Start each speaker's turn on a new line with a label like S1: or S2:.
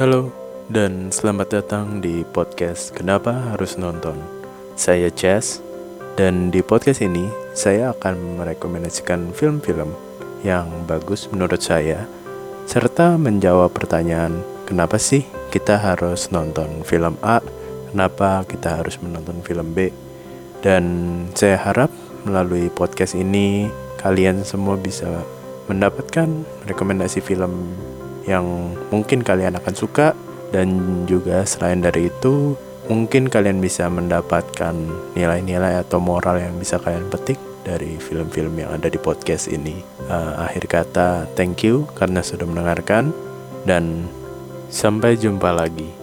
S1: Halo, dan selamat datang di podcast Kenapa Harus Nonton. Saya Chess, dan di podcast ini saya akan merekomendasikan film-film yang bagus menurut saya, serta menjawab pertanyaan kenapa sih kita harus nonton film A, kenapa kita harus menonton film B. Dan saya harap melalui podcast ini kalian semua bisa mendapatkan rekomendasi film yang mungkin kalian akan suka dan juga selain dari itu mungkin kalian bisa mendapatkan nilai-nilai atau moral yang bisa kalian petik dari film-film yang ada di podcast ini. Uh, akhir kata, thank you karena sudah mendengarkan dan sampai jumpa lagi.